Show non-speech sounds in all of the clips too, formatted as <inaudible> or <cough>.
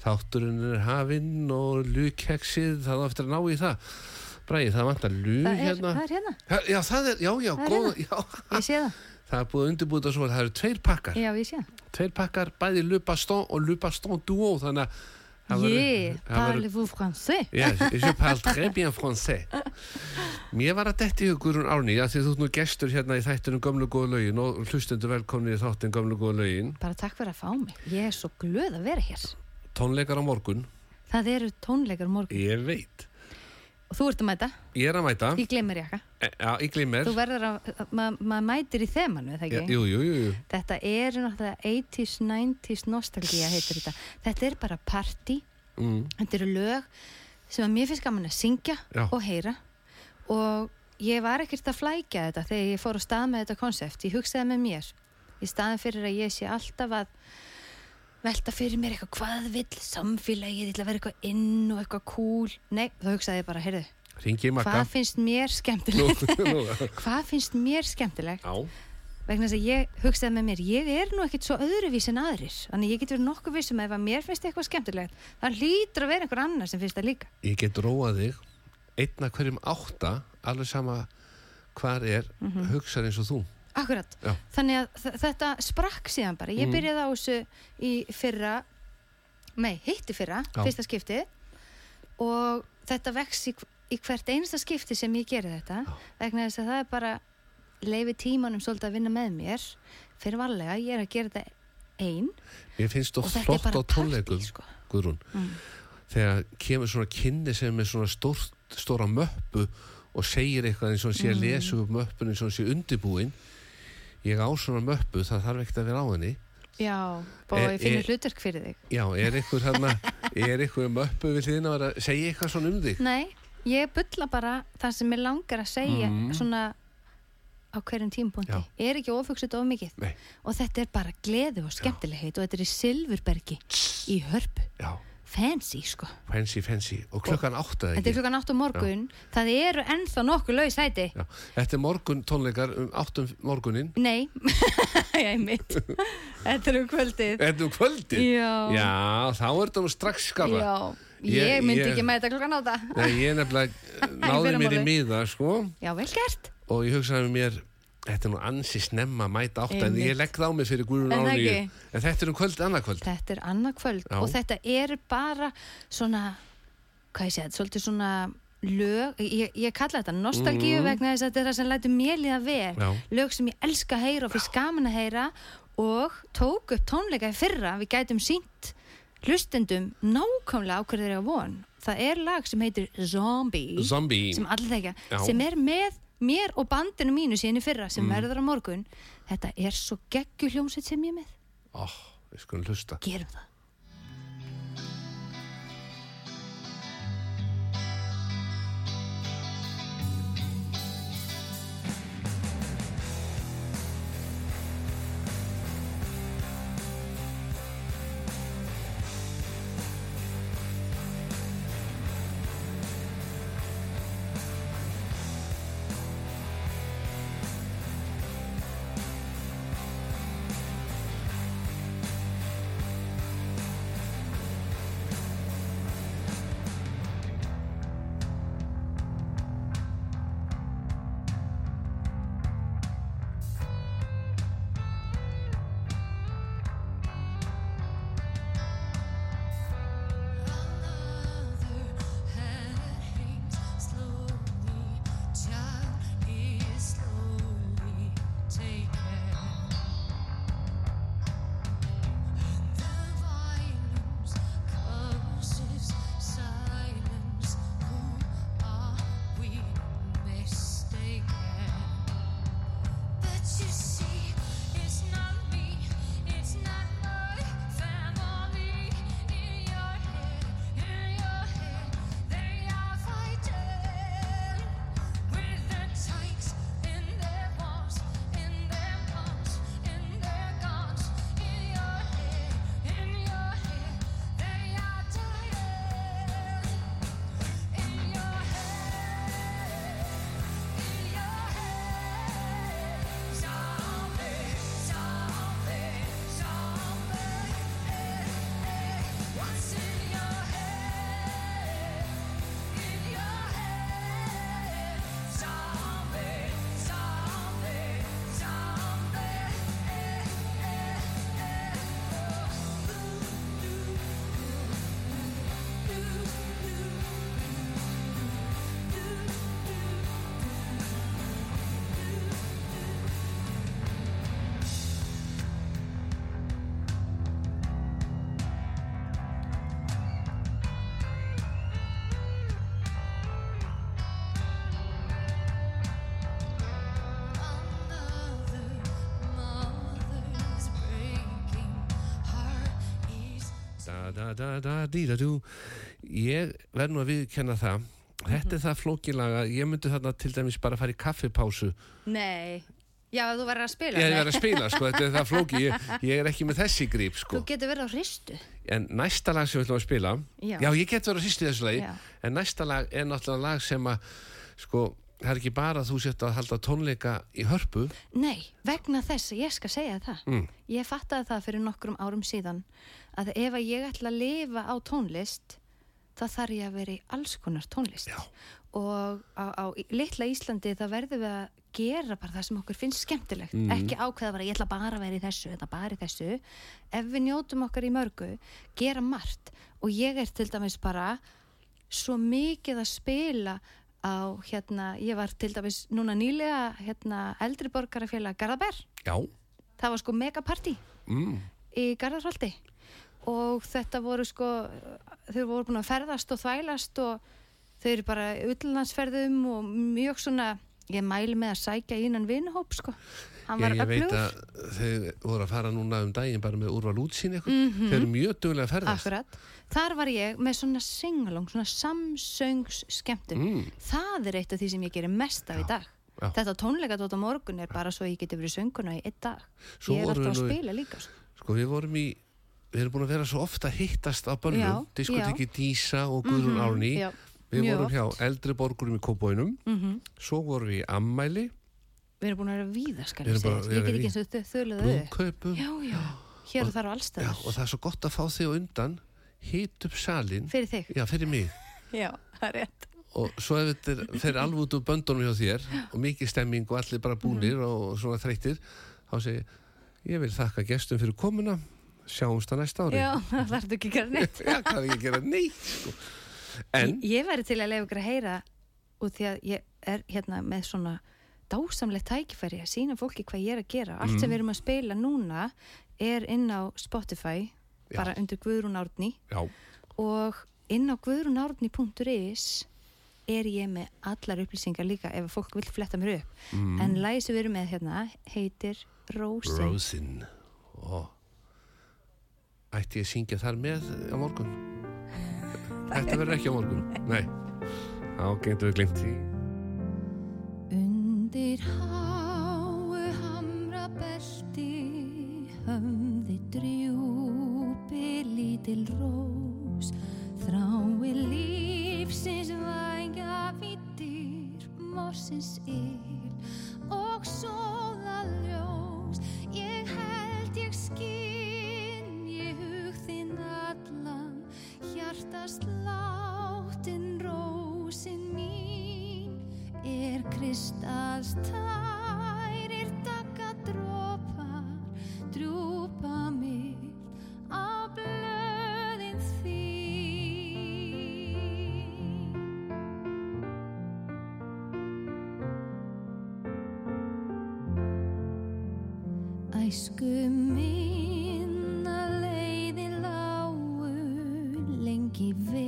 Þátturinn er hafinn og lukeksið, það á eftir að ná í það. Bræði, það vantar lu Það er, hérna. það er hérna, Ha, Já, það er, já, já, Það er góð, já. ég sé það. <laughs> Það er búið að undirbúta svo, það eru tveir pakkar. Já, ég sé það. Tveir pakkar, bæði Le Baston og Le Baston Duo, þannig að Ég, verður- parlez-vous français? Je parle très bien <laughs> français. Mér var að detti í Guðrún Árni, að því þú ert nú gestur hérna í þættunum Gömlu góða lögin og hlustendur velkomni í þáttin Gömlu góða lögin. Bara takk fyrir að fá mig. Ég er svo glöð að vera hér. Tónleikar á morgun, Það eru tónleikar á morgun ég veit. og þú ert að mæta. Ég er að mæta, Ég glemir jakka. E- já, ég glimmer. Þú verður að, ma- maður mætir í þemanu, Já, ekki? Jú, jú, jú, jú. Þetta er náttúrulega 80s, 90s nostalgía heitir þetta. Þetta er bara party, Mm, þetta eru lög sem að mér finnst gaman að syngja Já. og heyra og ég var ekkert að flækja þetta þegar ég fór á stað með þetta konsept. Ég hugsaði með mér í staðin fyrir að ég sé alltaf að velta fyrir mér eitthvað hvað vill samfélagið, ég ætla að vera eitthvað inn og eitthvað cool. Nei, þá hugsaði ég bara, heyrðu, hvað finnst mér skemmtilegt? <laughs> hvað finnst mér skemmtilegt? Já, vegna þess að ég hugsaði með mér ég er nú ekkit svo öðruvís en aðrir þannig ég get verið nokkuð vissum að ef að mér finnst eitthvað skemmtilegt það hlýtur að vera einhver annar sem finnst það líka ég get róað þig einna hverjum átta, alveg sama hvar er, Mhm. hugsar eins og þú. Akkurat, Já. þannig að þetta sprakk síðan bara, ég Mm. byrjaði á þessu í fyrra nei, hitti fyrra, Já. fyrsta skiptið og þetta vex í, í hvert einasta skipti sem ég geri þetta Já. vegna þess að það er bara leifi tímanum svolítið að vinna með mér fyrir varlega, ég er að gera þetta ein Mér finnst þú flott á tónleikum, sko. Guðrún, mm. þegar kemur svona kynni sem er svona stórt, stóra möppu og segir eitthvað eins og sé að Mm. lesa upp möppun eins og sé undirbúin. Ég á svona möppu, það þarf ekkert að vera á henni. Já, og ég finnur er- hlutverk fyrir þig Já, er eitthvað hérna, er eitthvað möppu við þín að vera að segja eitthvað svona um þig? Nei, ég bulla bara það sem ég langar að segja Mm. svona á hverjum tímpunkti er ekki ofugsut of mikið Nei. og þetta er bara gleði og skemmtilegheit og þetta er í Silfurbergi í hörpu Já, fancy sko. Fancy, fancy. Og klukkan átta eða þetta er klukkan 8 morgun. Það eru ennþá nokkuð laus hæti Já, þetta er morgun tónleikar um áttum morgunin. Nei, <laughs> ég mitt þetta er um kvöldið. Þetta er um kvöldið? Já. Já, þá er þetta nú strax skara já, Ég- ég myndi ég- ekki með þetta klukkan 8 Nei, ég nefnilega <laughs> náði mér í miða sko. Já, vel gert. Og ég hugsaði mér þetta er nú ansi snemma að mæta átta en ég legg það á mig fyrir Guðrún ekki? en þetta er um kvöld, annað kvöld þetta er annað kvöld Já. og þetta er bara svona hvað ég segja, svolítið svona lög, ég, ég kalla þetta nostalgíu Mhm. vegna þess að þetta er það sem lætur mér líða Já. lög sem ég elska að heyra og finnst gaman að heyra og tók upp tónleika í fyrra, við gætum sínt hlustendum nákvæmlega á hverju þeir eru að von það er lag sem heitir Zombie Zombie sem allir þekja, Já. sem er með mér og bandinu mínu síðan í fyrra Mm. sem verður á morgun. Þetta er svo geggju hljómsveit sem ég með. Ó, við skulum hlusta. Gerum það ég verð nú að viðkenna það. Þetta er það flókilaga ég myndi þarna til dæmis bara fara í kaffipásu. Nei, já þú verður að spila ég er verið að spila sko, þetta er það flóki ég, ég er ekki með þessi gríp Þú sko getur verið á hristu. En næsta lag sem við ætlum að spila. Já. ég get verið að sýst í þessu lagi. Já. en næsta lag er náttúrulega lag sem að sko, það er ekki bara að þú sett að halda tónleika í hörpu. Nei, vegna þess að ég skal segja það. Mm. Ég fattaði það fyrir nokkrum árum síðan að ef að ég ætla að lifa á tónlist þá þarf ég að vera í alls konar tónlist. Já. og á, á litla Íslandi það verðum við að gera bara það sem okkur finnst skemmtilegt. Mm. ekki ákveða bara ég ætla bara að vera í þessu eða bara í þessu. Ef við njótum okkar í mörgu gera margt. Og ég er til dæmis bara svo mikið að spila á hérna, ég var til dæmis núna nýlega hérna eldri borgarafélag Garðabær, já, það var sko megapartí mm. í Garðarholti og þetta voru sko þau voru búin að ferðast og þvælast og þau eru bara utlandsferðum og mjög svona ég mæli með að sækja innan vinuhóp sko. Ég, ég veit að þau voru að fara núna um daginn bara með úrval útsýn eitthvað. Þau eru mjög duglega að ferðast. Akkurat, þar var ég með svona singalong, svona samsöngs skemmtun Mm. það er eitt af því sem ég gerir mest af í dag. Já. þetta tónleikadótt á morgun er bara svo ég geti verið sönguna í einn dag. Svo ég er alltaf að spila líka sko. Sko við vorum í, við erum búin að vera svo ofta að hittast á bönnum, Já, diskoteki Dísa og Guðrún Mhm, Árný, já, við mjög vorum hjá oft. eldri borgurum í Kóbóinum, mm svo vorum við í Ammæli, við erum búin að vera víða Við ég get ekki eins og já, já, hér og þar á allstæðar og það er svo gott að fá þig á undan, hit upp salin, fyrir þig. Já fyrir mig, <laughs> já, það er rétt. Og svo ef þetta er- fer alveg út úr böndunum hjá þér og mikið stemming og allir bara búnir Mhm. og svona þreyttir, þá segi ég, ég vil þakka gestum fyrir komuna, sjáumst það næsta ári. já, <laughs> það þarf ekki að gera neitt <laughs> Já, hvað er ekki að gera neitt, sko. En, Ég, ég væri til að lefa ykkur að heyra út því að ég er hérna með svona dásamlegt tækifæri að sína fólki hvað ég er að gera. Allt Mm. sem við erum að spila núna er inn á Spotify, Já. bara undir Guðrún Árni já, og inn á guðrúnárni.is er ég með allar upplýsingar líka ef fólk vil fletta mér upp. mm, En lagi sem við erum með hérna heitir Rósin. Rosin, ó, ætti ég að syngja þar með á morgun? Þetta verður ekki á morgun, nei, þá getur við glimt því. Undir háu hamra belti höfði drjúpi lítil rós þrái lífsins væga vittir morsins yl og sóða Æsku minna leiði lágu lengi vel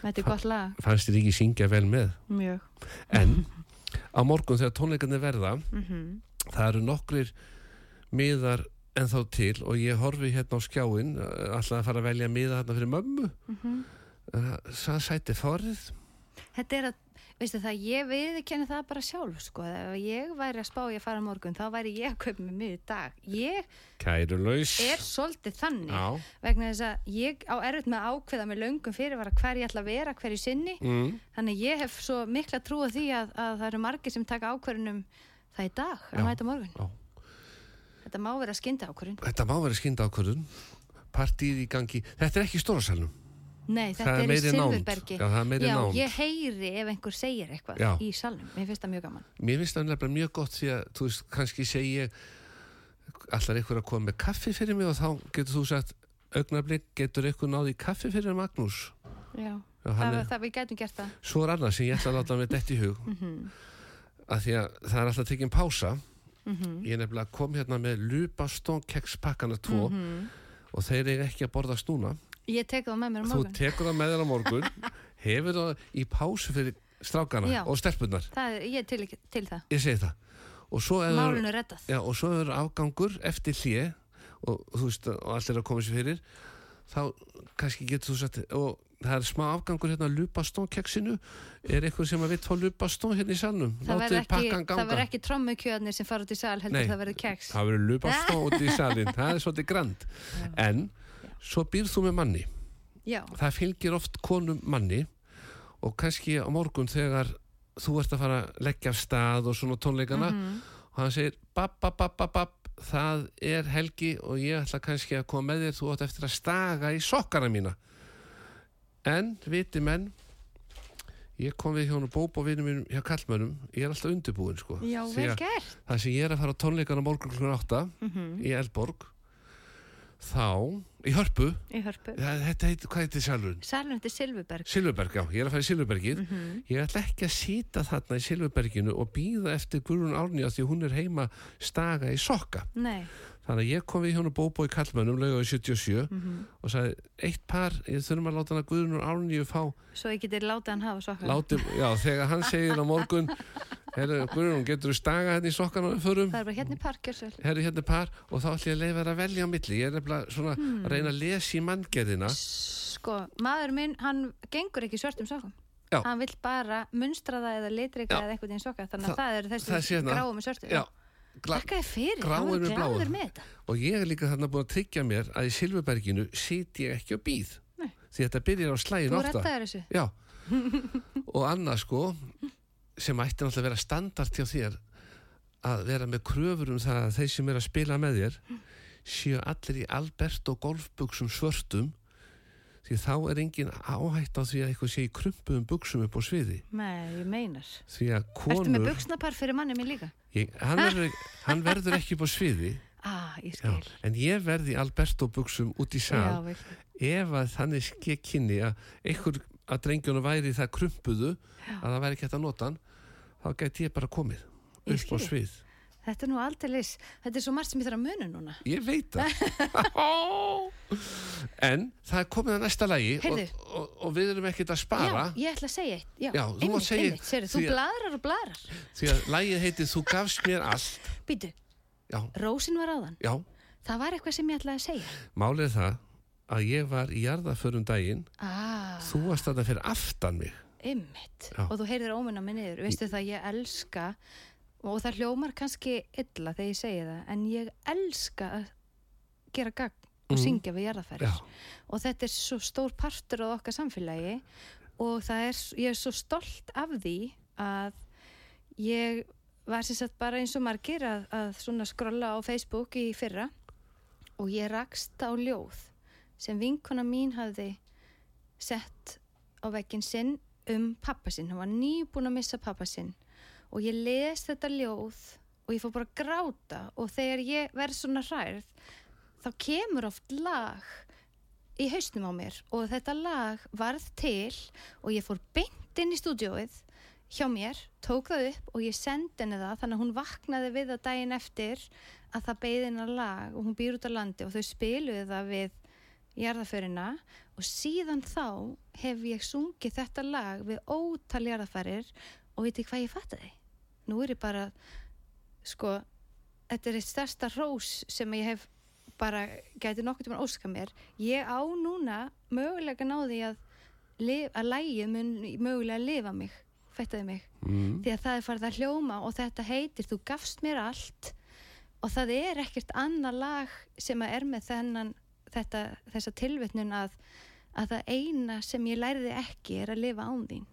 Þetta er gott lag, Fannst þér ekki syngja vel með? mjög. En á morgun þegar tónleikarnir verða, Mm það eru nokkrir miðar en þá til og ég horfi hérna á skjáin, alltaf að fara að velja miða hérna fyrir mömmu. Mhm. Það sæti farið. Þetta er að, veistu það, ég viðkenni það bara sjálf, sko. Ef ég væri að spá ég að fara morgun, þá væri ég að kaupa mig mið í dag. Ég Kæru laus. er svolítið þannig, Já. vegna þess að ég á erfitt með að ákveða með löngum fyrirvara hver ég ætla að vera hverju sinni. Mm. Þannig að ég hef svo mikla trú á því að, að það eru margir sem taka ákvörunum það í dag, að mæta morgun. Já. Þetta má vera skynda ákvörun. Þetta má vera skynda ákvörðun. Partíð í gangi. Þetta er ekki í stórasalunum. Nei, Það þetta er er, í. Silfurbergi. Já, það er meiri Já, nánd. ég heyri ef einhver segir eitthvað Já. í salnum. Mér finnst það mjög gaman. Mér finnst það nefnilega mjög gott því að þú veist, kannski segi ég allar ykkur að koma með kaffi fyrir mig og þá getur þú sagt augnablik, getur ykkur náði kaffi fyrir Magnús Já, Já, það, er, það við gætum gert það. svo er annað sem ég ætla að láta með dett í hug að því að það er alltaf tekinn pása ég er nefnilega kom hérna með Lupastón kekspakkana 2 og þeir eru ekki að borðast núna Ég tek það með mér á þú morgun. tekur það með þér á morgun <laughs> hefur það í pásu fyrir strákana Já. og stelpunnar Það er, ég er til, til það. ég segi það og svo er. Já, og svo er afgangur eftir hlje og þú veist, og allir að koma sér fyrir þá kannski getur þú sagt og það er smá afgangur hérna lupastón keksinu, er eitthvað sem að vitt fá lupastón hérna í salnum, Það verður ekki, trommukjöðnir sem fara út í sal, heldur Nei. það verður keks. það verður lupastón út í salin það er svolítið grand. En svo býrð þú með manni. Já, það fylgir oft konum manni og kannski á morgun þegar þú ert að fara að leggja af stað og svona tónleikana og hann segir bab, bab, bab, bab, bab það er helgi og ég ætla kannski að koma með þér. Þú átt eftir að staga í sokkana mína. En viti menn ég kom við hjá hún og bóp og vinum mínum hjá kallmönnum ég er alltaf undirbúin sko. Já, vel gert. það sem ég er að fara á tónleikana morgun klukkan 8 í Elborg þá, í Hörpu Í hörpu. það, þetta heit, hvað heitir? Salun þetta er Silfurberg. Silfurberg, já, ég er að fara í Silfurbergið ég ætla ekki að sýta þarna í Silfurberginu og býða eftir Guðrún Árni að því hún er heima staga í sokka Nei, þannig að ég kom við hjónu Bóbó í Kallmönnum laugaði 77 og sagði eitt par, ég þurfum að láta hana Guðrún Árni fá, svo ég geti látið hann hafa sokkar. láti, já, þegar hann segir á morgun <laughs> herru, Guðrún, getur þú staga hérna í sokkana og við förum Það er bara hérna í parkjörsvel. herru hérna er par og þá ætlum ég að leifa þér að velja á milli ég er nefnilega svona Hmm. að reyna að lesa í manngerðina Sko, maður minn, hann gengur ekki í svörtum sokkum. Já. Hann vill bara munstraða eða litrika Já. eða einhvern veginn sokka. Þannig Þa- að það er það sé þessi hérna. gráu með svörtu. já, gla, Takkaði fyrir, var með bláu. gláður með þetta. og ég er líka þarna búin að tryggja mér að í Silfurberginu sit ég ekki á býð Nei. því þetta byrjar á slægin Þú átta reddaðir þessu. já <laughs> og annað sko sem ætti náttúrulega að vera standart hjá þér að vera með kröfur um það að þeir sem er að spila með þér séu allir í Alberto golfbuksum svörtum því þá er engin áhætt á því að eitthvað sé í krumpuðum buksum upp á sviði Nei, ég meinar. því að Ertu með konur buksnapar fyrir manni minn líka? ég, hann, verður, hann verður ekki upp á sviði <laughs> Ah, ég Já, en ég verði Alberto buksum út í Já, sal vel. ef að þannig skekk kynni að einhver að drengjunum væri það krumpuðu að það væri ekki hægt að nota hann þá gæti ég bara komið Ég upp á svið Þetta er nú aldeilis. Þetta er svo margt sem ég þarf að muna núna. ég veit það <laughs> <laughs> en það er komið að næsta lagi og, og, og við erum ekkert að spara Já, ég ætla að segja eitt. Já, Já, þú einmitt, segja einmitt. Sérðu, þú að- bladrar og bladrar. því að lagið heitir Þú gafst mér allt <laughs> Býtu, já, rósin var áðan. já, Það var eitthvað sem ég ætlaði að segja. málið það að ég var í jarðaförum daginn Ah, þú varst þarna fyrir aftan mig ymmit. Já. Og þú heyrðir ómunna mig niður. Veistu það, ég elska, og það hljómar kannski illa þegar ég segi það, en ég elska að gera gagn og syngja við jarðafærir. Mhm. Já. Og þetta er svo stór partur á okkar samfélagi og það er, ég er svo stolt af því að ég var sem sagt bara eins og margir að, að svona skrolla á Facebook í fyrra og ég rakst á ljóð sem vinkona mín hafði sett á vekkin sinn um pappa sinn, hann var nýbúin að missa pappa sinn. Og ég les þetta ljóð og ég fór bara að gráta. Og þegar ég verð svona hræð þá kemur oft lag í hausnum á mér. Og þetta lag varð til og ég fór beint inn í stúdióið hjá mér, tók það upp og ég sendi henni það þannig að hún vaknaði við það daginn eftir að það beði hennar lag og hún býr út á landi og þau spiluði það við jarðaförina og síðan þá hef ég sungið þetta lag við ótal jarðafærir og veitir hvað ég fattaði? Nú er ég bara sko, þetta er eitt stærsta rós sem ég hef bara gæti nokkuð tímann óska mér. Ég á núna mögulega náði að, að lægi mun mögulega lifa mig fættaði mig. Mm. því að það er farið að hljóma og þetta heitir þú gafst mér allt og það er ekkert annað lag sem að er með þennan þetta, þessa tilvitnun að, að það eina sem ég læriði ekki er að lifa án þín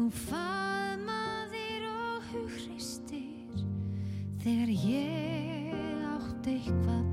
Þú faðmaðir og hugristir Þegar ég átt eitthvað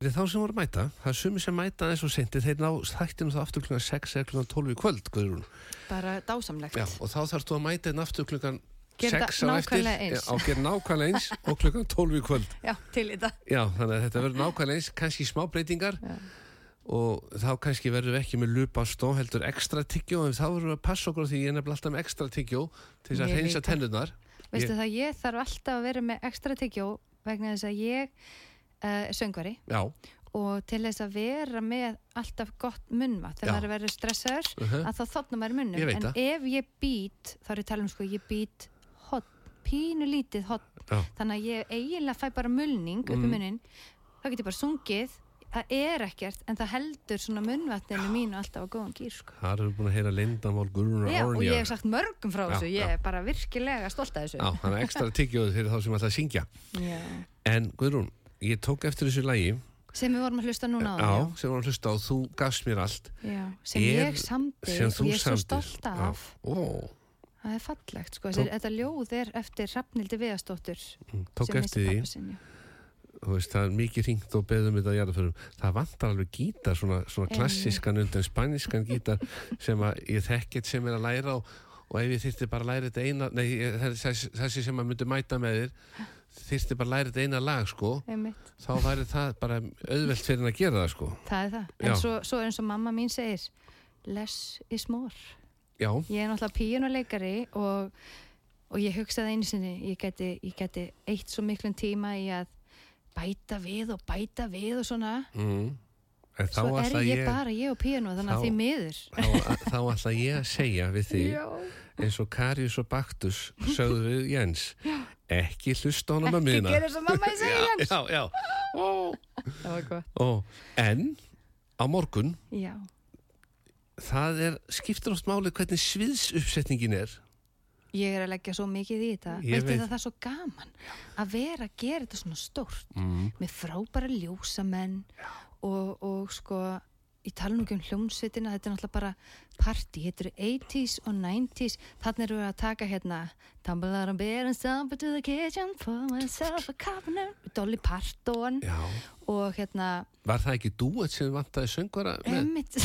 Fyrir þá sem voru að mæta, það er sumi sem mæta eins og seinti, þeir ná þættinu þá aftur klukkan 6 eða klukkan 12 í kvöld, Guðrún. bara dásamlegt Já, og þá þarfst þú að mæta einn aftur klukkan Gera 6 þetta á eftir. gera nákvæmlega eins <laughs> og klukkan 12 í kvöld. Já, til í þetta Já, þannig að þetta verður nákvæmlega eins, kannski smá breytingar Já. og þá kannski verður við ekki með lupa stó heldur ekstra tyggjó en þá verður við að passa okkur því ég er nefnilega alltaf með ekstra tyggjó til þess að Alltaf uh, söngvari Já, og til þess að vera með alltaf gott munnvat Já. þegar maður verður stressaður uh að þá þotna maður munnum en það. ef ég být, þá er ég að tala um sko ég být hot, pínu lítið hot Já. þannig að ég eiginlega fæ bara mulning upp í Mm. munnin þá get ég bara sungið það er ekkert en það heldur svona munnvatninu mínu alltaf á góðan gýr sko. það eru búin að heyra lindamál Guðrún Já, og ég hef sagt mörgum frá Já, þessu ég er bara virkilega stolt af þessu Já, þannig ekstra tyggjóðu fyrir þá sem að syngja. <laughs> Já. En Guðrún, ég tók eftir þessu lagi, sem við vorum að hlusta núna á já, sem var að hlusta á, þú gafst mér allt. Já, sem Er- ég samdi og ég er svo stolt af. Ó, það er fallegt sko, Tók- þetta ljóð er eftir Hrafnildi Viðastóttur mm, tók eftir því. sinn, veist, það er mikið ringt og beðum þetta jarðaförum. Það vantar alveg gítar, svona, svona klassískan undan spanískan gítar sem að ég þekkit sem er að læra og, og ef ég þyrfti bara að læra þetta eina, nei, þessi sem að myndi mæta með þér, þyrfti bara þetta eina lag, sko, Einmitt. þá væri það bara auðvelt fyrir hann að gera það, sko. það er það, Já. en svo, svo eins og mamma mín segir less is more Já, ég er náttúrulega píjónuleikari og, og ég hugsaði einu sinni ég geti, ég geti eitt svo miklum tíma í að bæta við og bæta við og svona mm. svo er ég, ég, bara ég og píjónu þannig að því miður þá, ætla ég að segja við þig <laughs> eins og Karius og Baktus sögðu við Jens ekki hlusta hana með ekki miðna gera svo mamma ég segja já, já, já. Ó, það var gott ó. en á morgun já, það er, skiptir oft máli hvernig sviðsuppsetningin er ég er að leggja svo mikið í þetta Ég veistu veit. það það er svo gaman að vera að gera þetta svona stórt mm. með frábæra ljósamenn og, og sko ég tala nú ekki um hljómsveitina þetta er náttúrulega bara party, þetta eru 80s og 90s, þannig erum við að taka hérna Tumble out of bed and stumble to the kitchen for myself a note Dolly Parton. Já, og hérna var það ekki dúet sem vantaði söngvara Emmitt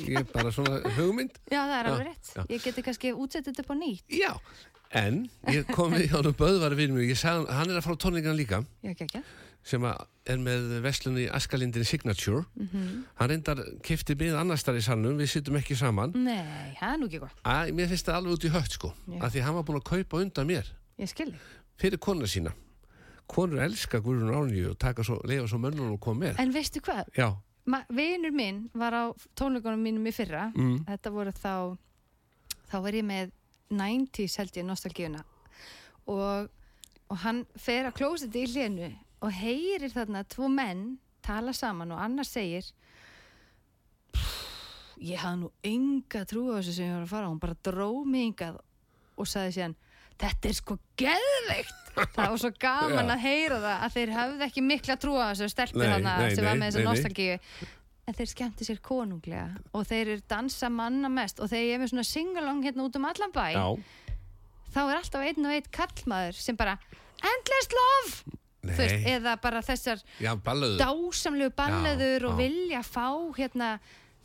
ég er bara svona hugmynd. Já, það er alveg rétt, já. ég geti kannski útsett þetta á nýtt. Já, en ég kom við hjá hann Böðvar við mig, ég sagði hann, hann er að fara á tónleikana líka. Já, ekki ekki sem er með veslunni Askalindin Signature. Hann reyndar kefti við annars þar í salnum við sittum ekki saman. Nei, það er nú ekki gott, mér finnst það alveg út í hött sko Já. að því hann var búin að kaupa undan mér. Fyrir konuna sína. Konur elska Guðrún Árnýju og taka svo, leifa svo mönnum og koma með. En veistu hvað, já, vinur minn var á tónleikunum mínum í fyrra. Mm, þetta voru þá þá var ég með 90s held ég nostalgíuna. Og, og hann fer að klósiti í hlénu og heyrir þarna tvo menn tala saman og annar segir "Pff, ég hafði nú enga trú á þessu sem ég var að fara hún bara dró mig yngað og sagði síðan þetta er sko geðveikt. <laughs> Það var svo gaman að heyra það að þeir hafði ekki mikla trú á þessu stelpur Nei, hana nei, sem var með þessu nostalgíu. En þeir skemmti sér konunglega og þeir eru dansa manna mest og þeir eru með svona singalong hérna út um allan bæ. Já, þá er alltaf einn og einn kallmaður sem bara endless love veist, eða bara þessar já, dásamlegu balleður Já, og já. vilja fá hérna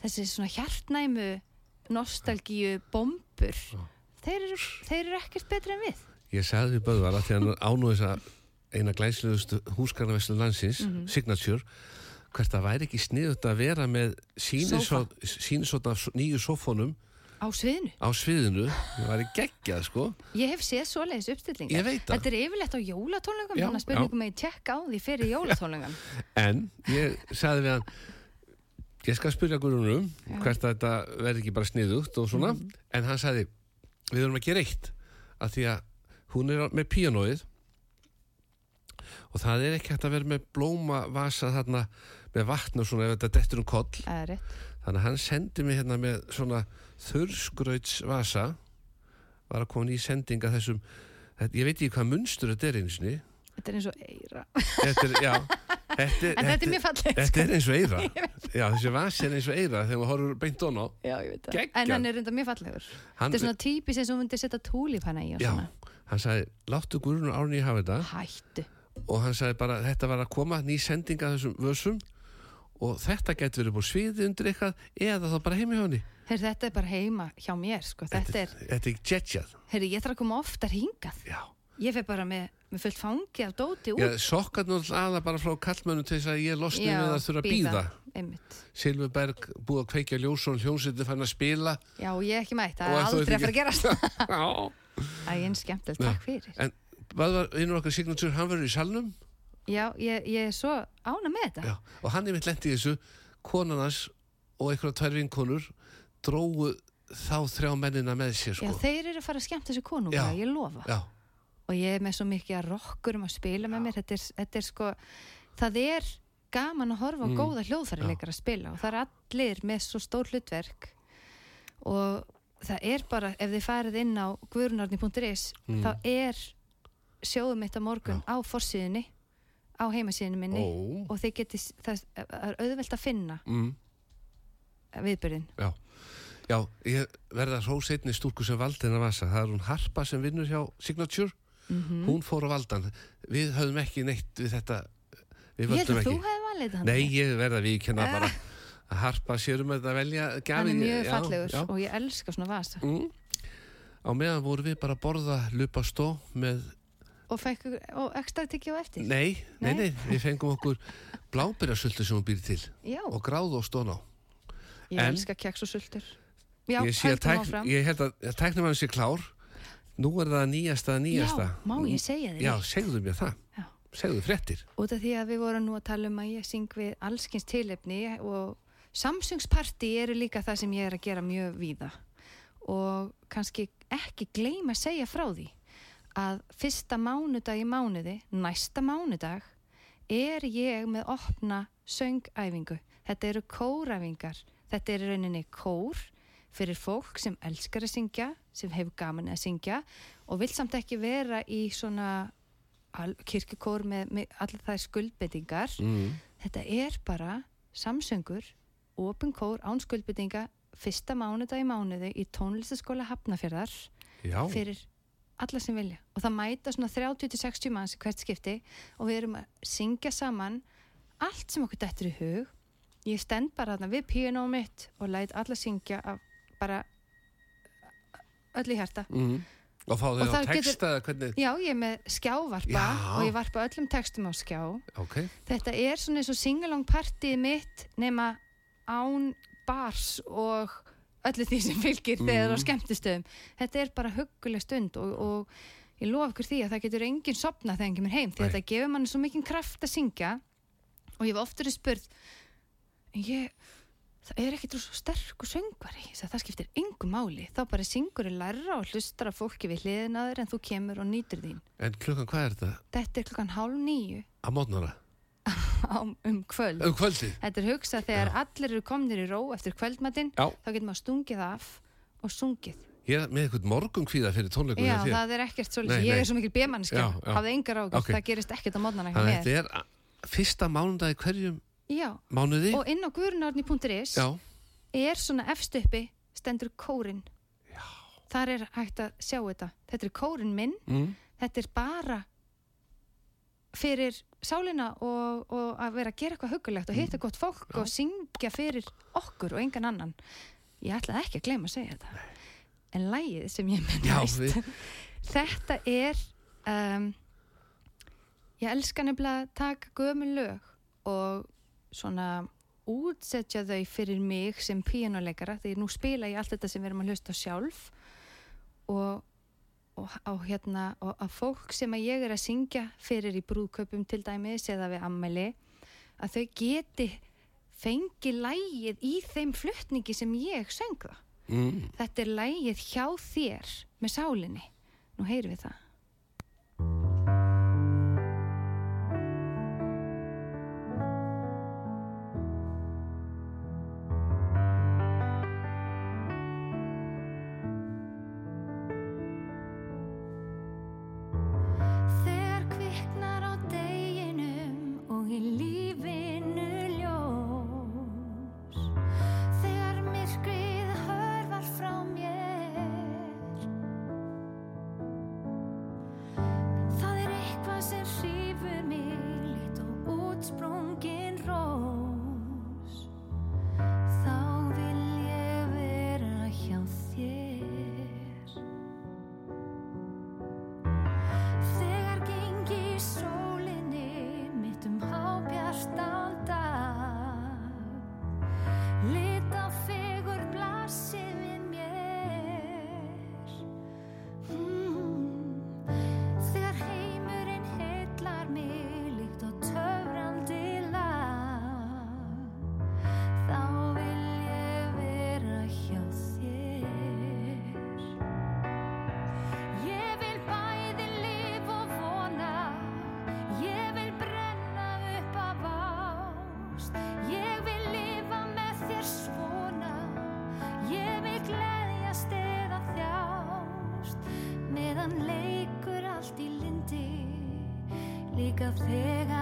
þessi svona hjartnæmu nostalgíu bombur. Þeir eru, þeir eru ekkert betri en við. Ég sagði við Böðvar að því hann ánú þess að eina glæslegustu húsgarnaverslu landsins, Mhm. Signature hvert það væri ekki sniðut að vera með sínisóta nýju sofónum á sviðinu. á sviðinu það væri geggjað sko Ég hef séð svoleiðis uppstillingar. Ég veit það. Þetta er yfirleitt á jólatónleikam, Já, þannig að spurningum með ég tjekka á því fyrir jólatónleikam. <laughs> en ég sagði við hann ég skal spyrja Guðrunum hvert að þetta verði ekki bara sniðugt og svona, Mhm. en hann sagði við erum að gera eitt að því að hún er með píanóið og það er ekki hægt að vera með blóma vasa þarna með vatn og svona ef þetta dettur um koll þannig að hann sendi mig hérna með svona þurrsgrauts vasa var að koma ný sending að þessum þetta, ég veit ekki hvað munstur þetta er einu sinni Þetta er eins og eira. þetta er, já þetta, En þetta er mjög fallegt. Þetta er eins og eira <laughs> Já, þessi vasi er eins og eira þegar maður horfur beint on á. En hann er reynda mjög fallegur. Hann- Þetta er svona típis eins og hún myndi setja túlipanna í og Já, hann sagði, láttu Guðrún Árni hafa þetta Hættu. og hann sagði bara, þetta var að koma ný sending að þessum vössum og þetta getur verið búið sviði undir eitthvað eða þá bara heimi hjá henni Heyrðu, þetta er bara heima hjá mér, sko. Þetta er, Þetta er jetjað heyrðu, ég þarf að koma oftar hingað. Já, Ég fer bara með, með fullt fangi af dóti út. Já sokkar náttúrulega aða bara frá kallmönnum til þess að ég losni með að þurfa að býða. Silfurberg búið að kveikja ljósun hljómsveitin fann að spila Já, ég er ekki mætt, það er aldrei að fara að gerast. <laughs> Já Það er einn skemmtilegt, Já. takk fyrir. En hvað var vinnur okkar signatur, hann verður í salnum Já, ég, ég er svo ána með þetta. Já, og hann er mitt lendi í þessu konarnas og einhverja tvær vinkonur drógu þá þrjá mennina með sér Já, sko. þeir eru að fara að skemmta þessu konunga, Já. ég lofa. Já, Og ég er með svo mikið að rokkur um að spila með mér. Þetta er, þetta er sko, það er gaman að horfa á Mm. góða hljóðfærileikar að spila og það er allir með svo stór hlutverk og það er bara, ef þið farið inn á guðrunarni.is Mm. þá er sjóðum mitt á morgun á forsíðinni, á heimasíðinni minni Ó. og þið getið, það það er auðvelt að finna mm, viðbyrðin. já Já, ég verða hrós einni stúlku sem valdi hennar vasa. Það er hún Harpa sem vinnur hjá Signature. Mm Hún fór á valdan. Við höfum ekki neitt við þetta. Við Ég held að þú ekki. hefði valið hann. Nei, ég verða við kenna bara að Harpa sér um þetta að velja Hann gjafir. er mjög Já, fallegur já. og ég elska svona vasa. Mm. Á meðan vorum við bara að borða lupa stó með Og fekk og ekstra tikki á eftir. Nei, nei, Nei? við fengum okkur blábyrjasultu sem hún býr til Já, og gráð og stón á. ég en- elska keks og sultur. Já, tækn, áfram. ég held að, að tæknum hann sé klár. Nú er það nýjasta nýjasta. Já, má ég segja þér Já, segðu mér það. Já. Segðu fréttir. Út af því að við vorum nú að tala um að ég syng við allskins tilefni og Samsungsparti eru líka það sem ég er að gera mjög víða og kannski ekki gleyma að segja frá því að fyrsta mánudag í mánuði, næsta mánudag er ég með opna söngæfingu. Þetta eru kóræfingar. Þetta er rauninni kór fyrir fólk sem elskar að syngja, sem hefur gaman að syngja og vil samt ekki vera í svona kirkjukór með, með allar þær skuldbendingar. Mm. Þetta er bara samsöngur, opin kór án skuldbendinga, fyrsta mánudag í mánuði í tónlistaskóla Hafnafjörðar Já, fyrir alla sem vilja og það mæta svona 30-60 manns hvert skipti og við erum að syngja saman allt sem okkur dettur í hug ég stend bara þarna við píanóum mitt og læt alla syngja bara öll í hjarta mm. og fá Og þau á getur- texta hvernig. já ég er með skjávarpa Já. og ég varpa öllum textum á skjá Ok, þetta er svona eins og singalong partíð mitt nema án bars og öllu því sem fylgir þegar á Mm. skemmtistöðum þetta er bara hugguleg stund og, og ég lofa ykkur því að það getur enginn sopna þegar enginn er heim því Nei. þetta gefur manni svo mikinn kraft að syngja og ég hef oftur spurð ég það er ekkit svo sterkur söngvari Ég sagði, það skiptir engum máli þá bara syngur í lærra og hlustar að fólki við hliðinaður en þú kemur og nýtur þín en klukkan hvað er þetta? þetta er klukkan hálf nýju Að mótnara? <laughs> um kvöld Um kvöldið? Þetta er hugsað þegar allir eru komnir í ró eftir kvöldmatinn, Já. þá getur maður stungið af og sungið. Ég er með eitthvað morgun kvíða fyrir tónleikum Já, það er ekkert svo Nei, Ég er svo mikil bjömannskja, Já, já. hafði engar ágjur Ok. Það gerist ekkert á mótnana Þannig að þetta er fyrsta mánudagi hverjum Já, mánuði. og inn á guðrunárni.is Já, er svona efst uppi stendur kórin Já. Þar er hægt að sjá þetta Þetta er kórin minn, mm, þetta er bara fyrir sálina og, og að vera að gera eitthvað hugulegt og hitta Mm. gott fólk og syngja fyrir okkur og engan annan. Ég ætlaði ekki að gleyma að segja þetta. En lægið sem ég menn já, næst við, <laughs> Þetta er um, ég elska nefnilega að taka gömul lög og svona útsetja þau fyrir mig sem píanuleikara því nú spila ég allt þetta sem við erum að hlusta sjálf. Og, og, og hérna og að fólk sem að ég er að syngja fyrir í brúðkaupum til dæmis eða við ammæli að þau geti fengi lægið í þeim flutningi sem ég söng það mm, Þetta er lægið hjá þér með sálinni. Nú heyrum við það. Líka þegar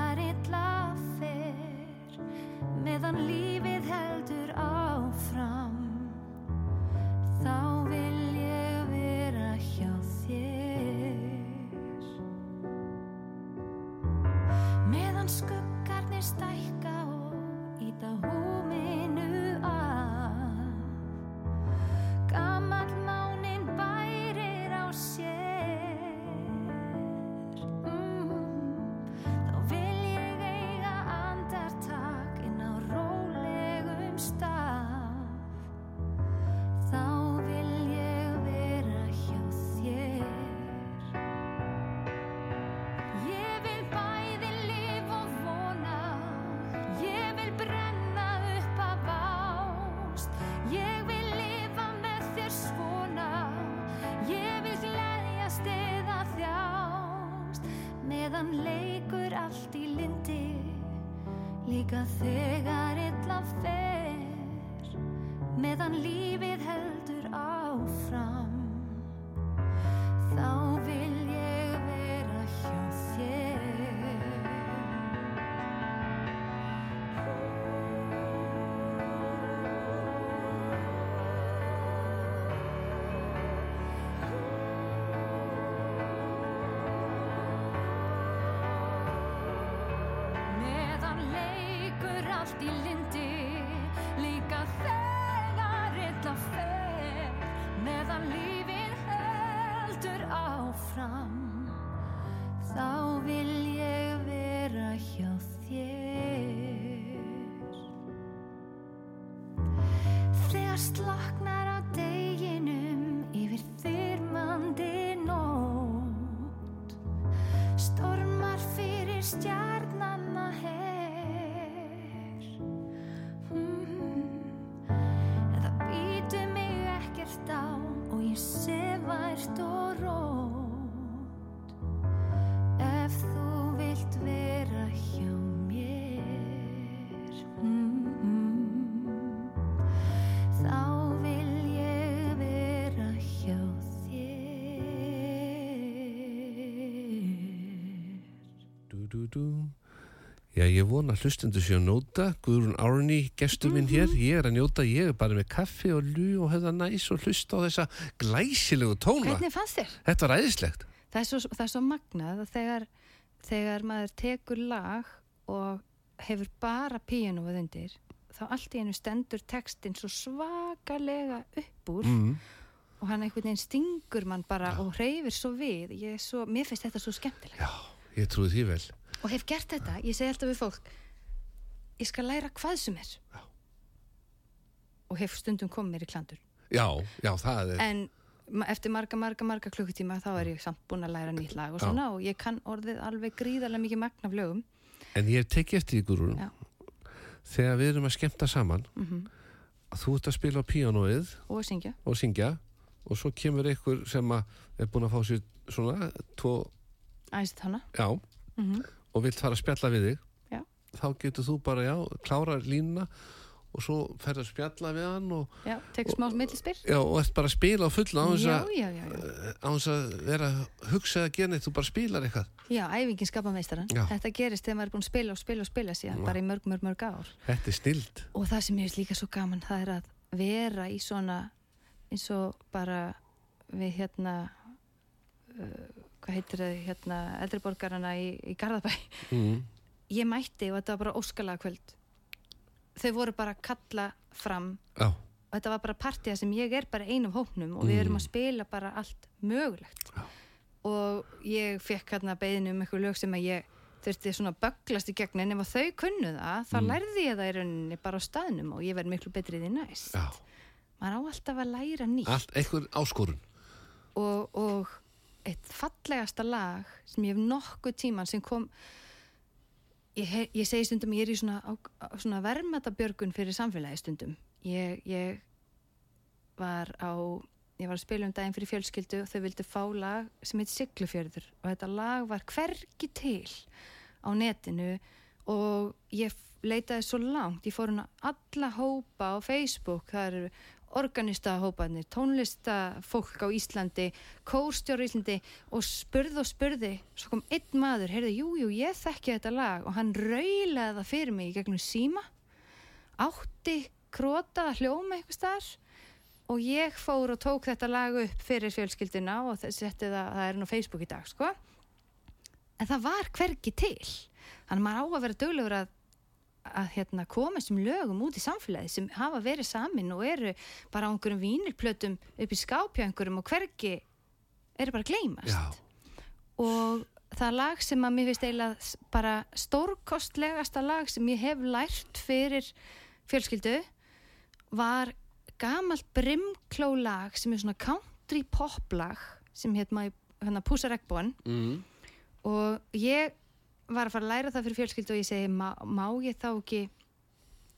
Líka þegar illa fer Meðan lífið allt í lindi Líka þegar illa fer Meðan lífið heldur áfram. Þá vil ég vera hjá þér. Þegar slaknar Já, ég vona hlustundu séu að njóta. Guðrún Árni, gestur minn hér. Ég er að njóta, ég er bara með kaffi og lú og hefða næs og hlusta á þessa glæsilegu tóna Hvernig fannst þér? Þetta var æðislegt. Það er svo, það er svo magnað að þegar, þegar maður tekur lag og hefur bara píanóið undir þá allt í einu stendur textin svo svakalega upp úr mm. og hann einhvern veginn stingur mann bara og hreyfir svo við. Ég svo, mér finnst þetta svo skemmtilegt. Já, ég trúi því vel og hef gert þetta, ég segi alltaf við fólk ég skal læra hvað sem er. Já. og hef stundum komið mér í klandur. Já, já, það er en eftir marga, marga, marga klukkutíma þá er ég samt búin að læra nýtt lag og Já. svona og ég kann orðið alveg gríðarlega mikið magna af lögum. En ég teki eftir Guðrún Já. Þegar við erum að skemmta saman mm að þú ert að spila á píanóið og syngja. og syngja og svo kemur einhver sem er búin að fá sér svona tvo, æst hana já, mm og vilt fara að spjalla við þig Já. þá getur þú bara, já, klára línuna og svo ferð að spjalla við hann og, já, tek smá millispyr já, og ert bara að spila á fullu á já, að vera að hugsa að gera neitt, þú bara spilar eitthvað. Já, æfingin skapa meistaran þetta gerist þegar maður er búin að spila og spila og spila síðan bara í mörg, mörg, mörg ár. Þetta er snild og það sem ég veist líka svo gaman það er að vera í svona eins og bara við hérna uh, hvað heitir það hérna eldriborgarana í, í Garðabæ mm. ég mætti og þetta var bara óskalega kvöld þau voru bara að kalla fram já, og þetta var bara partíða sem ég er bara ein af hóknum og við erum Mm. að spila bara allt mögulegt Já. og ég fekk hérna beðinu um eitthvað lög sem að ég þurfti svona bögglast í gegn en ef þau kunnu það, þá Mm. lærði ég það í rauninni bara á staðnum og ég verð miklu betri því næst já, maður á alltaf að læra nýtt allt, einhver áskorun og, og eitt fallegasta lag sem ég hef nokkuð tíman sem kom ég, ég segi stundum ég er í svona, svona vermatabjörgun fyrir samfélagi stundum. Ég, ég var á ég var að spila um daginn fyrir fjölskyldu og þau vildu fá lag sem heit Siglufjörður og þetta lag var hvergi til á netinu og ég leitaði svo langt. Ég fór hún að alla hópa á Facebook. Það eru organistahópanir, tónlistafólk á Íslandi, kórstjóru í Íslandi og spurði og spurði. Svo kom einn maður, heyrði, jú, jú, ég þekki þetta lag og hann rauðlaði það fyrir mig í gegnum síma. Átti króta að hljóma eitthvað starf og ég fór og tók þetta lag upp fyrir fjölskyldina og setti það, það er nú Facebook í dag, sko. En það var hvergi til. Þannig að maður á að vera duglegur að að hérna, koma þessum lögum út í samfélagi sem hafa verið samin og eru bara á einhverjum vínirplötum upp í skápja einhverjum og hvergi eru bara gleymast. Já, og það lag sem að mér finnst eiginlega bara stórkostlegasta lag sem ég hef lært fyrir fjölskyldu var gamalt brimkló lag sem er svona country pop lag sem maður hérna Púsa Regbón mm. og ég var að fara að læra það fyrir fjölskyldu og ég segi má, má ég þá ekki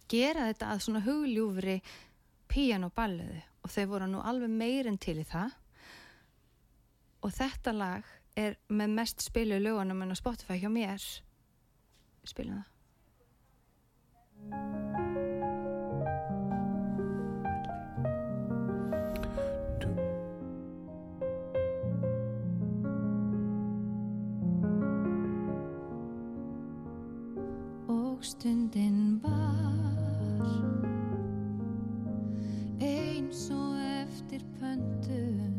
gera þetta að svona hugljúfri píanoballuðu og þau voru nú alveg meirinn til í það. Og þetta lag er með mest spilu lögunum en á Spotify hjá mér. Spilum það og stundin var eins og eftir pöntun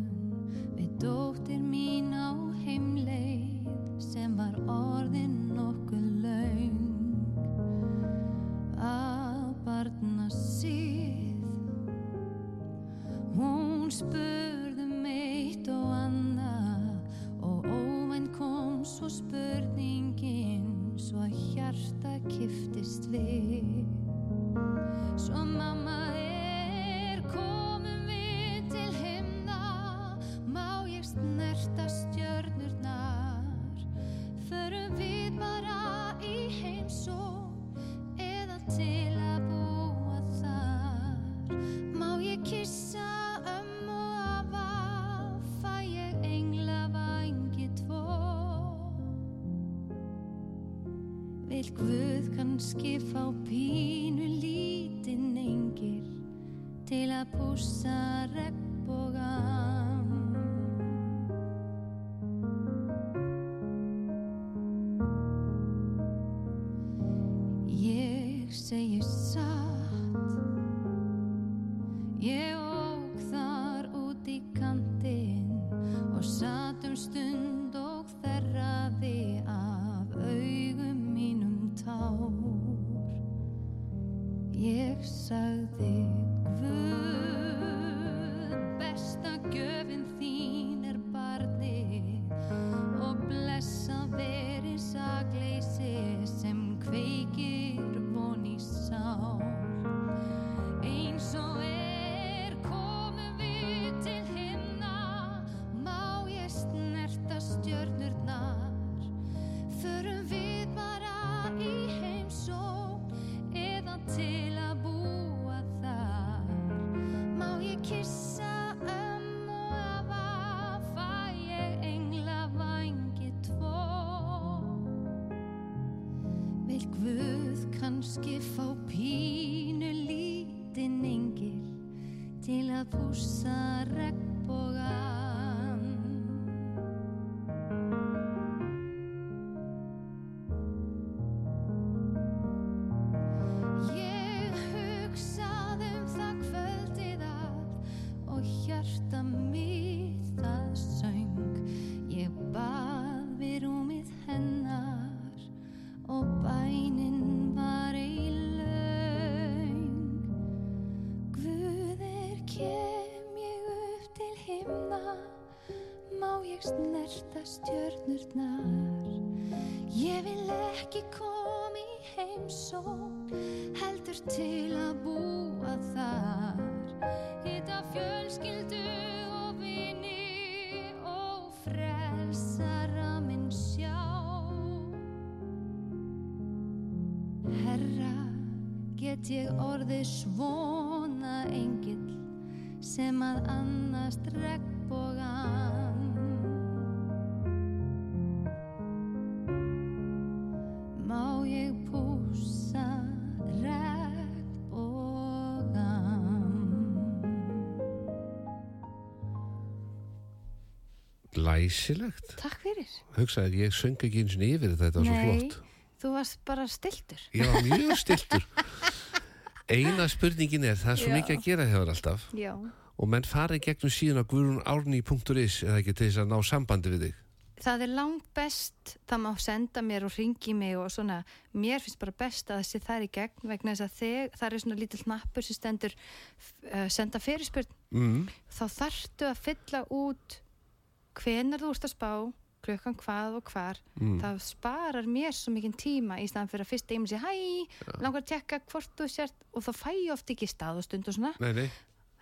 við dóttir mín á heimleið sem var orðin nokkuð laung að barna síð hún spurði Vil Guð kannski fá pínu lítinn engil til að pússa regnbogan? segir snerta stjörnurnar. Ég vil ekki koma í heimsók, heldur til að búa þar. Hitta fjölskyldu og vini og frelsara minn sjá. Herra, get ég orðið svona engill sem að annast regnbogan. Læsilegt. Takk fyrir. Hugsaði, ég söng ekki eins og yfir þetta, þetta var svo Nei. flott. Þú varst bara stiltur. Var mjög stiltur. Eina spurningin er, það er svo Já. mikið að gera hefur alltaf Já. og menn fari gegnum síðan á guðrunárni.is eða ekki til þess að ná sambandi við þig. Það er langt best, það má senda mér og ringi mig og svona, mér finnst bara best að þessi er í gegn vegna þess að þeg, það er svona lítill hnappur sem stendur uh, senda fyrirspurn, Mm. þá þarftu að fylla út hvenar þú ert að spá, klukkan hvað og hvar, Mm. það sparar mér svo mikinn tíma í staðan fyrir að fyrst eigum sér hæ, langar að tekka hvort þú sért og þá fæ ég oft ekki stað og stund og svona, Nei, nei,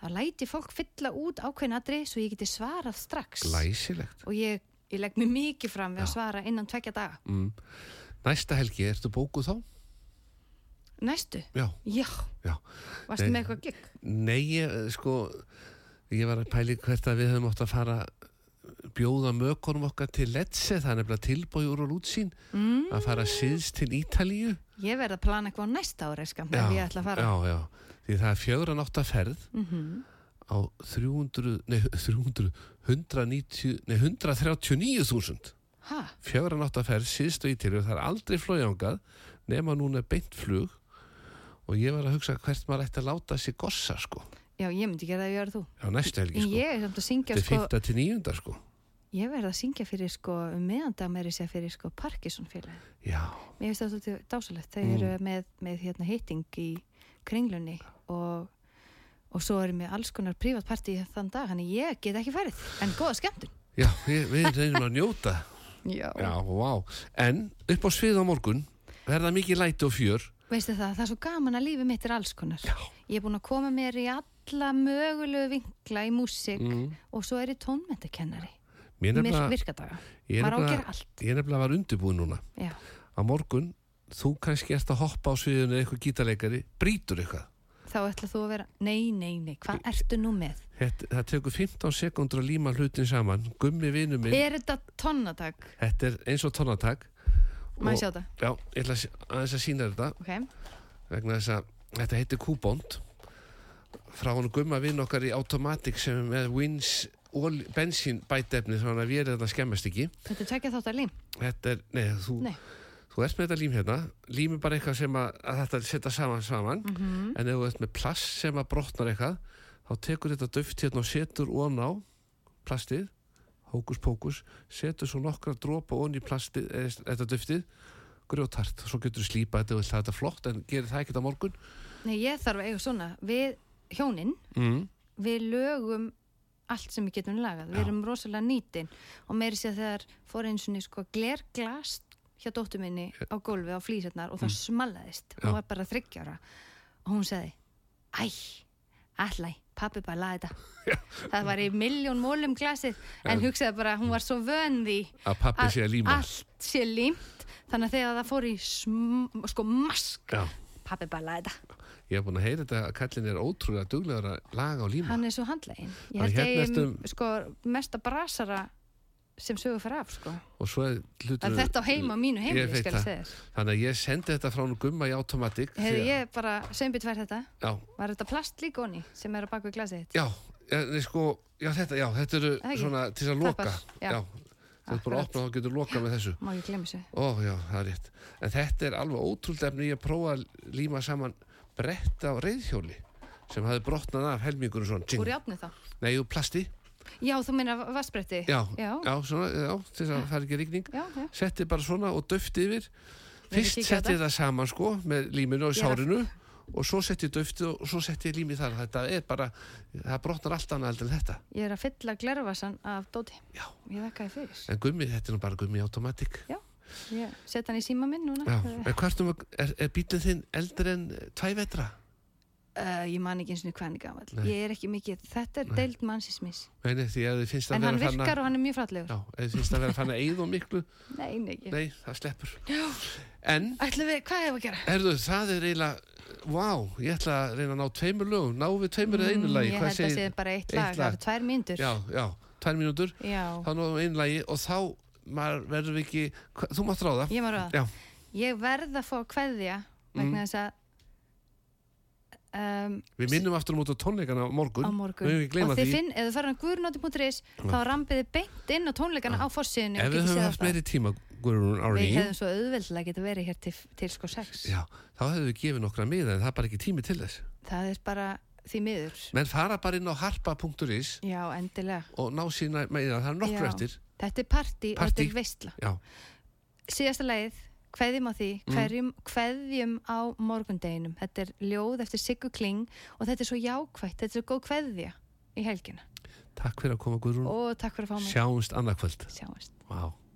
þá læti fólk fylla út ákveðnadri svo ég geti svarað strax læsilegt. og ég, ég legg mér mikið fram við að svara innan tvekja daga. Mm. Næsta helgi, ertu bókuð þá? Næstu? Já, Já. já. Varstu Nei. með eitthvað gig? Nei, ég, sko, ég var að pæli hvert að við höfum átt að fara bjóða mökunum okkar til Ledse, það er nefnilega tilbúi úr og útsýn Mm. að fara síðst til Ítalíu. Ég verð að plana eitthvað á næsta ára, skam, ef ég ætla að fara. Já, já, því það er fjögur að nátt að ferð Mm á 300, nei, 300, 190, nei, 139.000 Hæ? fjögur að að ferð síðst og Ítalíu, það er aldrei flójangað nema núna beint flug og ég var að hugsa hvert maður ætti að láta sig gossa, sko, Já, ég myndi gera það að gera þú. á næstu helgi, sko. ég er samt að syngja, Þetta er sko, 5. til 9. sko. Ég verð að syngja fyrir, sko, um meðandag meiri sér fyrir, sko, Parkinson félagi. Já, Mér finnst það svolítið dásalegt. Þau Mm. eru með, með hérna, hitting í kringlunni og, og svo eru með alls konar prívatparti þann dag, þannig ég get ekki farið. En góða skemmtun. já, við, við reynum að njóta. <laughs> Já. Já, vá. En upp á svið á morgun verða mikið læti og fjör. Veistu það, það er svo gaman að lífið mitt er alls konar. Já. Ég er búin að koma mér í alla mögulegu vinkla í músík Mm. og svo er ég tónmyndakennari. Virkadaga. ég Maður á að nefnilega, gera allt. ég nefnilega var undirbúin núna. Já. Á morgun, þú kannski ert að hoppa á sviðinu eða eitthvað gítarleikari, brýtur eitthvað. Þá ætlað þú að vera, nei, nei, nei, hvað ertu nú með? Þetta, það tekur 15 sekundur að líma hlutin saman. Gummi vinnu minn, Er þetta tonnatak? þetta er eins og tónatak. Má ég sjá það? Já, ég ætla að aðeins að sína þetta Ok. vegna þess að þetta heitir kúbónd frá hann gumma vinn okkar í Automatic sem er Wins bensín bætefni þannig að við erum þetta skemmast ekki Þetta er tvekja þáttar lím. þetta er, nei, þú, Nei. þú ert með þetta lím hérna lím er bara eitthvað sem að, að þetta setja saman saman Mhm. en ef þú ert með plast sem að brotnar eitthvað þá tekur þetta döft hérna og setur ón á plastið hókus pókus, setur svo nokkra dropa ón í plastið, eða þetta döftið grjótart, svo getur þú slípa þetta og þetta flott en gerir það ekkert á morgun Nei, ég þarf að eiga svona við hjónin, mm. við lögum allt sem við getum lagað, við erum rosalega nýtin og meiri sér þegar fór eins og sko glerglast hjá dóttur minni á gólfi á flýsarnar og það smallaðist, Mm. Já. hún var bara þryggjara og hún sagði æ, allæ, pappi bara laði þetta. Það var í miljón mólum glasið en hugsaði bara, hún var svo vön því að pappi sé að líma. allt sé límt. Þannig að þegar það fór í sm, sko mask, pappi bara laði þetta ég hef búin að heyra þetta að kallin er ótrúlega duglegur að laga og líma. Hann er svo handlegin ég held hérna ég um, sko, mesta brasara sem sögur fyrir af sko. er hlutur þetta á heima mínu þér. Þannig að ég sendi þetta frá hún gumma í því að- ég bara seimbit fær þetta. Já, var þetta plast líka onni sem er á baku glasið þitt? Já, sko, já, þetta, já, þetta eru svona til að loka. já. þú ert bara að opna og þá getur loka með þessu. Ó, það er rétt. En þetta er alveg ótrúld efni ég að prófa að líma saman brett á reyðhjóli sem hafði brotnað af helmingur svona, úr játni þá? Nei, úr plasti. Já þú meina vassbretti já, já, já, svona, já, til þess að það er ekki rigning. Já, já. setti bara svona og döfti yfir. Fyrst setti það saman sko með líminu og sárinu og svo setti ég döfti og svo setti ég lími þar. Þetta er bara, það brotnar allt annað en þetta. Ég er að fylla glervassan af dóti. Já. ég þakkaði fyrir. En gummi, þetta er nú bara gummi automatic ég set hann í síma minn núna. Hvertum, er, er bílinn þinn eldri en eh, tvæ vetra? uh, ég man ekki eins og er gamall. Nei. ég er ekki mikið, þetta er Nei. deild mannsismis en hann virkar og hann er mjög fallegur. Já, þið finnst að vera að eigða miklu? Nei, ekki. Nei, það sleppur. Já. En, við, hvað hefur að gera? herðu, það er eiginlega Vá, ég ætla að reyna að ná tveimur lögum. Ná við tveimur eða einu lagi? Mm, ég held að segir- sé bara eitt lag, það eru tvær mínútur. Já, já, tvær mínútur. Já, Þá náðum við einu lagi og þá maður verður við ekki Þú mátt ráða. Ég Já. að ég verð að fá að kveðja vegna Mm. þess að um, Við minnum aftur um út á tónleikana á morgun. Á morgun. Og þið finn, ef þið farið á guðrunóti.is þá rambiði beint inn á tónleikana á fórsíðinu Ef við höfum haft meiri tíma Guðrún við hefðum svo auðveldlega geta verið hér til, til sko sex. Já, þá hefðu við gefið nokkra miða en það er bara ekki tími til þess. Það er bara því miður. Menn fara bara inn á harpa.is og ná sína meira, það er nokkur Já. eftir þetta er Partí. þetta er veistla Já, síðasta lagið, kveðjum á því Mm. hverjum, á morgundeginum. Þetta er ljóð eftir Siggu Kling og þetta er svo jákvætt, þetta er svo góð kveðja í helgina. Takk fyrir að koma Guðrún. Og takk fyrir að fá mig. Sjáumst annarkvöld sjáumst. Vá. Hver